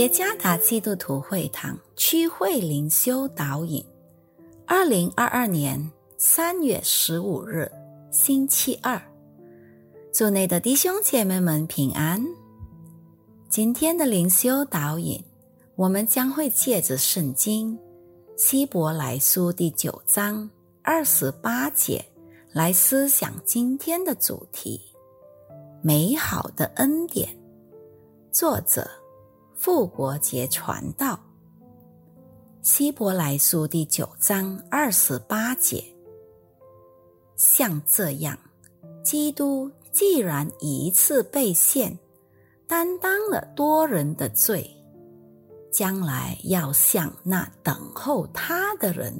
耶加达基督徒会堂区会灵修导引，二零二二年三月十五日，星期二，祝内的弟兄姐妹们平安。今天的灵修导引，我们将会借着圣经希伯来书第九章二十八节来思想今天的主题：美好的恩典。作者。复活节传道，希伯来书第九章二十八节。像这样，基督既然一次被献，担当了多人的罪，将来要向那等候他的人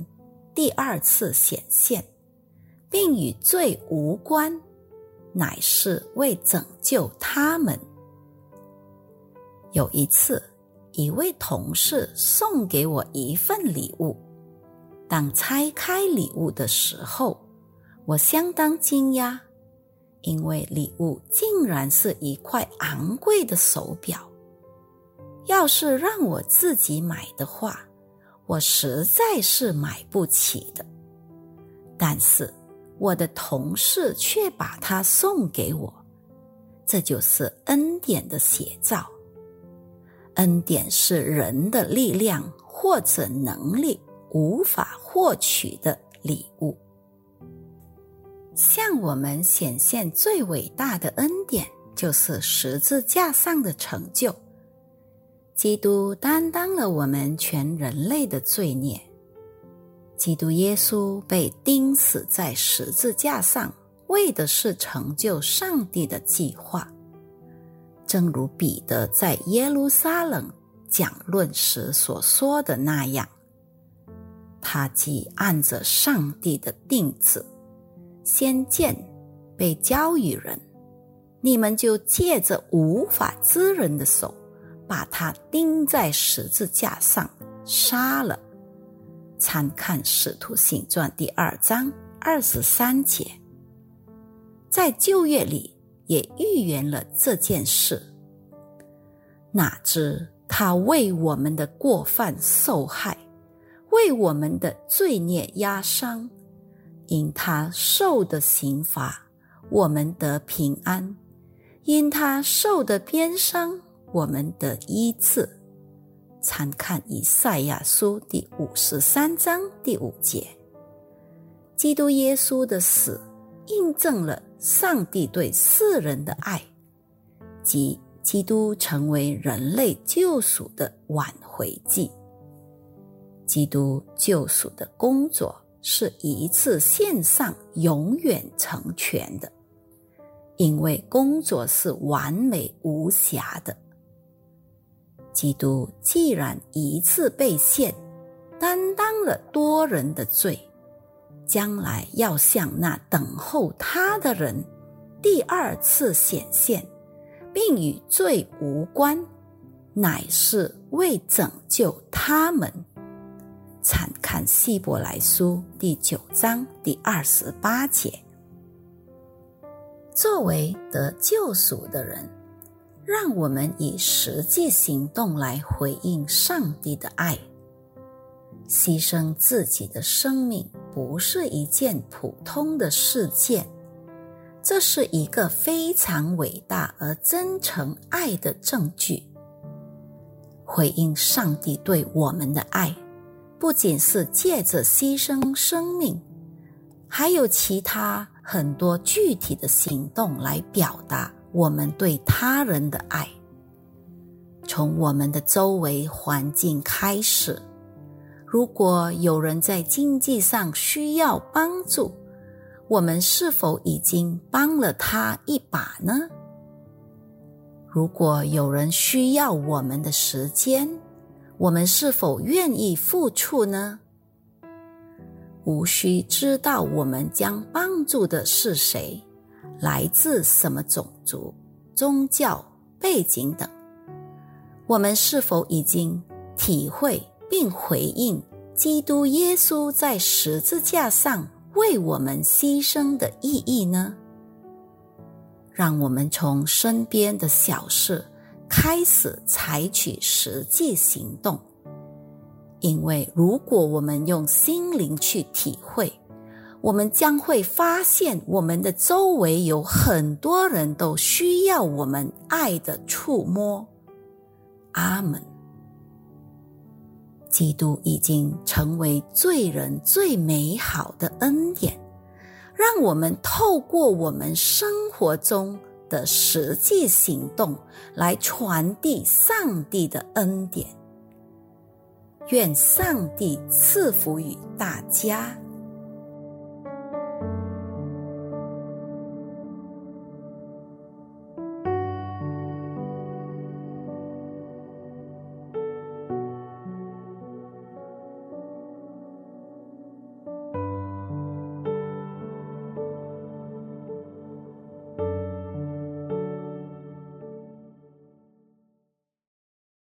第二次显现，并与罪无关，乃是为拯救他们。有一次，一位同事送给我一份礼物。当拆开礼物的时候，我相当惊讶，因为礼物竟然是一块昂贵的手表。要是让我自己买的话，我实在是买不起的。但是我的同事却把它送给我，这就是恩典的写照。恩典是人的力量或者能力无法获取的礼物。向我们显现最伟大的恩典，就是十字架上的成就。基督担当了我们全人类的罪孽。基督耶稣被钉死在十字架上，为的是成就上帝的计划。正如彼得在耶路撒冷讲论时所说的那样，他既按着上帝的定旨，先见被交与人，你们就借着无法之人的手，把他钉在十字架上杀了。参看《使徒行传》第二章二十三节，在旧约里。也预言了这件事。哪知他为我们的过犯受害，为我们的罪孽压伤，因他受的刑罚，我们得平安；因他受的鞭伤，我们得医治。参看以赛亚书第五十三章第五节。基督耶稣的死。印证了上帝对世人的爱，即基督成为人类救赎的挽回祭。基督救赎的工作是一次线上永远成全的，因为工作是完美无瑕的。基督既然一次被献，担当了多人的罪。将来要向那等候他的人第二次显现，并与罪无关，乃是为拯救他们。参看希伯来书第九章第二十八节。作为得救赎的人，让我们以实际行动来回应上帝的爱。牺牲自己的生命不是一件普通的事件，这是一个非常伟大而真诚爱的证据。回应上帝对我们的爱，不仅是借着牺牲生命，还有其他很多具体的行动来表达我们对他人的爱。从我们的周围环境开始。如果有人在经济上需要帮助，我们是否已经帮了他一把呢？如果有人需要我们的时间，我们是否愿意付出呢？无需知道我们将帮助的是谁，来自什么种族、宗教背景等，我们是否已经体会？并回应基督耶稣在十字架上为我们牺牲的意义呢？让我们从身边的小事开始采取实际行动。因为如果我们用心灵去体会，我们将会发现，我们的周围有很多人都需要我们爱的触摸。阿门。基督已经成为罪人最美好的恩典，让我们透过我们生活中的实际行动来传递上帝的恩典。愿上帝赐福于大家。